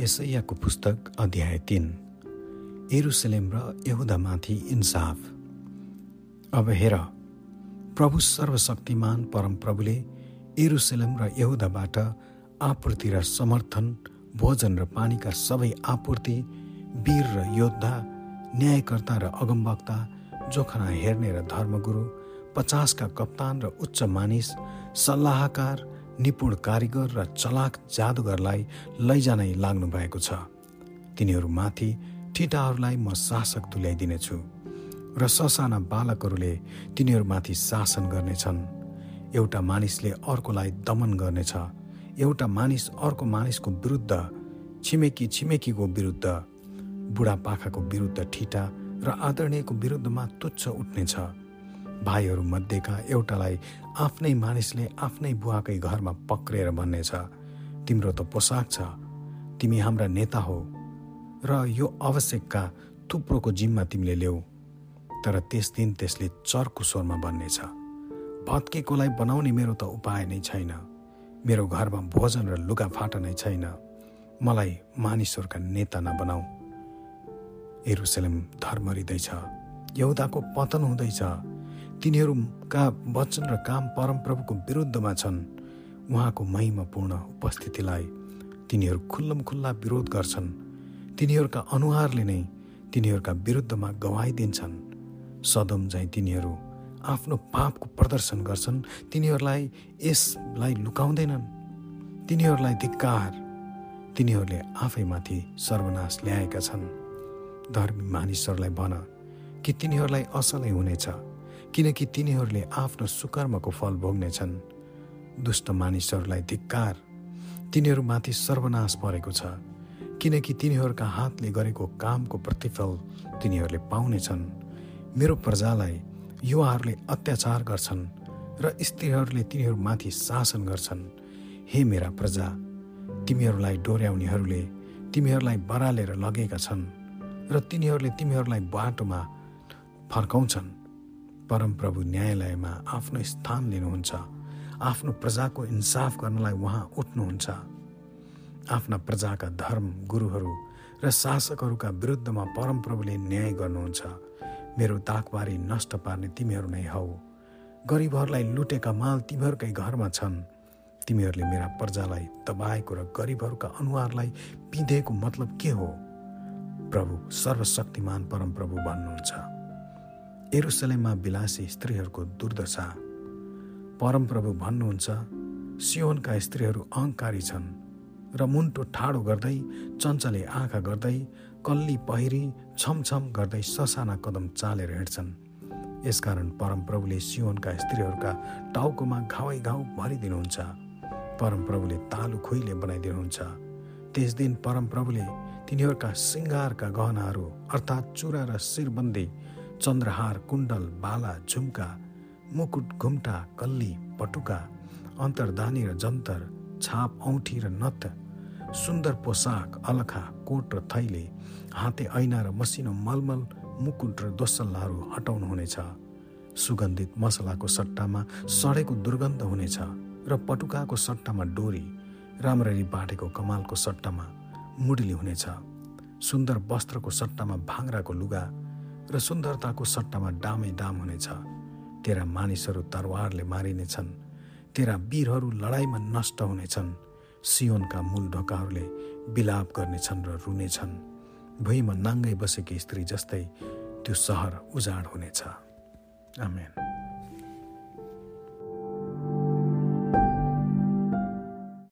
यसैयाको पुस्तक अध्याय तिन। एरुसलेम र यहुदामाथि इन्साफ। अब हेर प्रभु सर्वशक्तिमान परमप्रभुले एरुसलेम र यहुदाबाट आपूर्ति र समर्थन भोजन र पानीका सबै आपूर्ति वीर र योद्धा न्यायकर्ता र अगमवक्ता जोखना हेर्ने र धर्मगुरु पचासका कप्तान र उच्च मानिस सल्लाहकार निपुण कारिगर र चलाक जादुगरलाई लैजानै लाग्नु भएको छ। तिनीहरूमाथि ठिटाहरूलाई म शासक तुल्याइदिनेछु र ससाना बालकहरूले तिनीहरूमाथि शासन गर्नेछन्। एउटा मानिसले अर्कोलाई दमन गर्नेछ। एउटा मानिस अर्को मानिसको विरुद्ध छिमेकी छिमेकीको विरुद्ध बुढापाखाको विरुद्ध ठिटा र आदरणीयको विरुद्धमा तुच्छ उठ्नेछ। भाइहरू मध्येका एउटालाई आफ्नै मानिसले आफ्नै बुवाकै घरमा पक्रेर भन्नेछ तिम्रो त पोसाक छ तिमी हाम्रा नेता हो र यो आवश्यकका थुप्रोको जिम्मा तिमीले ल्याऊ। तर त्यस दिन त्यसले चर्को स्वरमा भन्नेछ भत्केकोलाई बनाउने मेरो त उपाय नै छैन। मेरो घरमा भोजन र लुगाफाटा नै छैन। मलाई मानिसहरूका नेता नबनाऊ। एरुसलेम धर्मरिँदैछ यहुदाको पतन हुँदैछ। तिनीहरूका वचन र काम परमप्रभुको विरुद्धमा छन्। उहाँको महिमापूर्ण उपस्थितिलाई तिनीहरू खुल्लम खुल्ला विरोध गर्छन्। तिनीहरूका अनुहारले नै तिनीहरूका विरुद्धमा गवाई दिन्छन् सदम झैँ तिनीहरू आफ्नो पापको प्रदर्शन गर्छन्। तिनीहरूलाई यसलाई लुकाउँदैनन्। तिनीहरूलाई धिक्कार। तिनीहरूले आफैमाथि सर्वनाश ल्याएका छन्। धर्मी मानिसहरूलाई भन कि तिनीहरूलाई असलै हुनेछ। किनकि तिनीहरूले आफ्नो सुकर्मको फल भोग्नेछन्। दुष्ट मानिसहरूलाई धिक्कार तिनीहरूमाथि सर्वनाश परेको छ किनकि तिनीहरूका हातले गरेको कामको प्रतिफल तिनीहरूले पाउनेछन्। मेरो प्रजालाई युवाहरूले अत्याचार गर्छन् र स्त्रीहरूले तिनीहरूमाथि शासन गर्छन्। हे मेरा प्रजा तिमीहरूलाई डोर्याउनेहरूले तिमीहरूलाई बरालेर लगेका छन् र तिनीहरूले तिमीहरूलाई बाटोमा फर्काउँछन्। परमप्रभु न्यायालयमा आफ्नो स्थान लिनुहुन्छ। आफ्नो प्रजाको इन्साफ गर्नलाई उहाँ उठ्नुहुन्छ। आफ्ना प्रजाका धर्म गुरुहरू र शासकहरूका विरुद्धमा परमप्रभुले न्याय गर्नुहुन्छ। मेरो दागबारी नष्ट पार्ने तिमीहरू नै हौ। गरिबहरूलाई लुटेका माल तिमीहरूकै घरमा छन्। तिमीहरूले मेरा प्रजालाई दबाएको र गरिबहरूका अनुहारलाई पिँधेको मतलब के हो? प्रभु सर्वशक्तिमान परमप्रभु भन्नुहुन्छ। एरुसलेममा विलासी स्त्रीहरूको दुर्दशा। परमप्रभु भन्नुहुन्छ सियोनका स्त्रीहरू अहङ्कारी छन् र मुन्टो ठाडो गर्दै चञ्चले आँखा गर्दै कल्ली पहिरी छमछम गर्दै ससाना कदम चालेर हिँड्छन्। यसकारण परमप्रभुले सियोनका स्त्रीहरूका टाउकोमा घाउै घाउ भरिदिनुहुन्छ। परमप्रभुले तालु खुइले बनाइदिनुहुन्छ। त्यस दिन परमप्रभुले तिनीहरूका सिङ्गारका गहनाहरू अर्थात् चुरा र शिरबन्दी चन्द्रहार कुण्डल बाला झुम्का मुकुट घुम्टा कल्ली पटुका अन्तर्दानी र जन्तर छाप औँठी र नत सुन्दर पोसाक अलखा कोट र थैले हाते ऐना र मसिनो मलमल मुकुट र दोसल्लाहरू हटाउनु हुनेछ। सुगन्धित मसलाको सट्टामा सडेको दुर्गन्ध हुनेछ र पटुकाको सट्टामा डोरी राम्ररी बाँडेको कमालको सट्टामा मुडली हुनेछ। सुन्दर वस्त्रको सट्टामा भाङ्राको लुगा र सुन्दरताको सट्टामा डामै डाम हुनेछ। तेरा मानिसहरू तरवारले मारिनेछन्। तेरा वीरहरू लडाइँमा नष्ट हुनेछन्। सियोनका मूल ढोकाहरूले बिलाप गर्नेछन् र रुनेछन्। भुइँमा नाङ्गै बसेकी स्त्री जस्तै त्यो सहर उजाड हुनेछ। आमेन।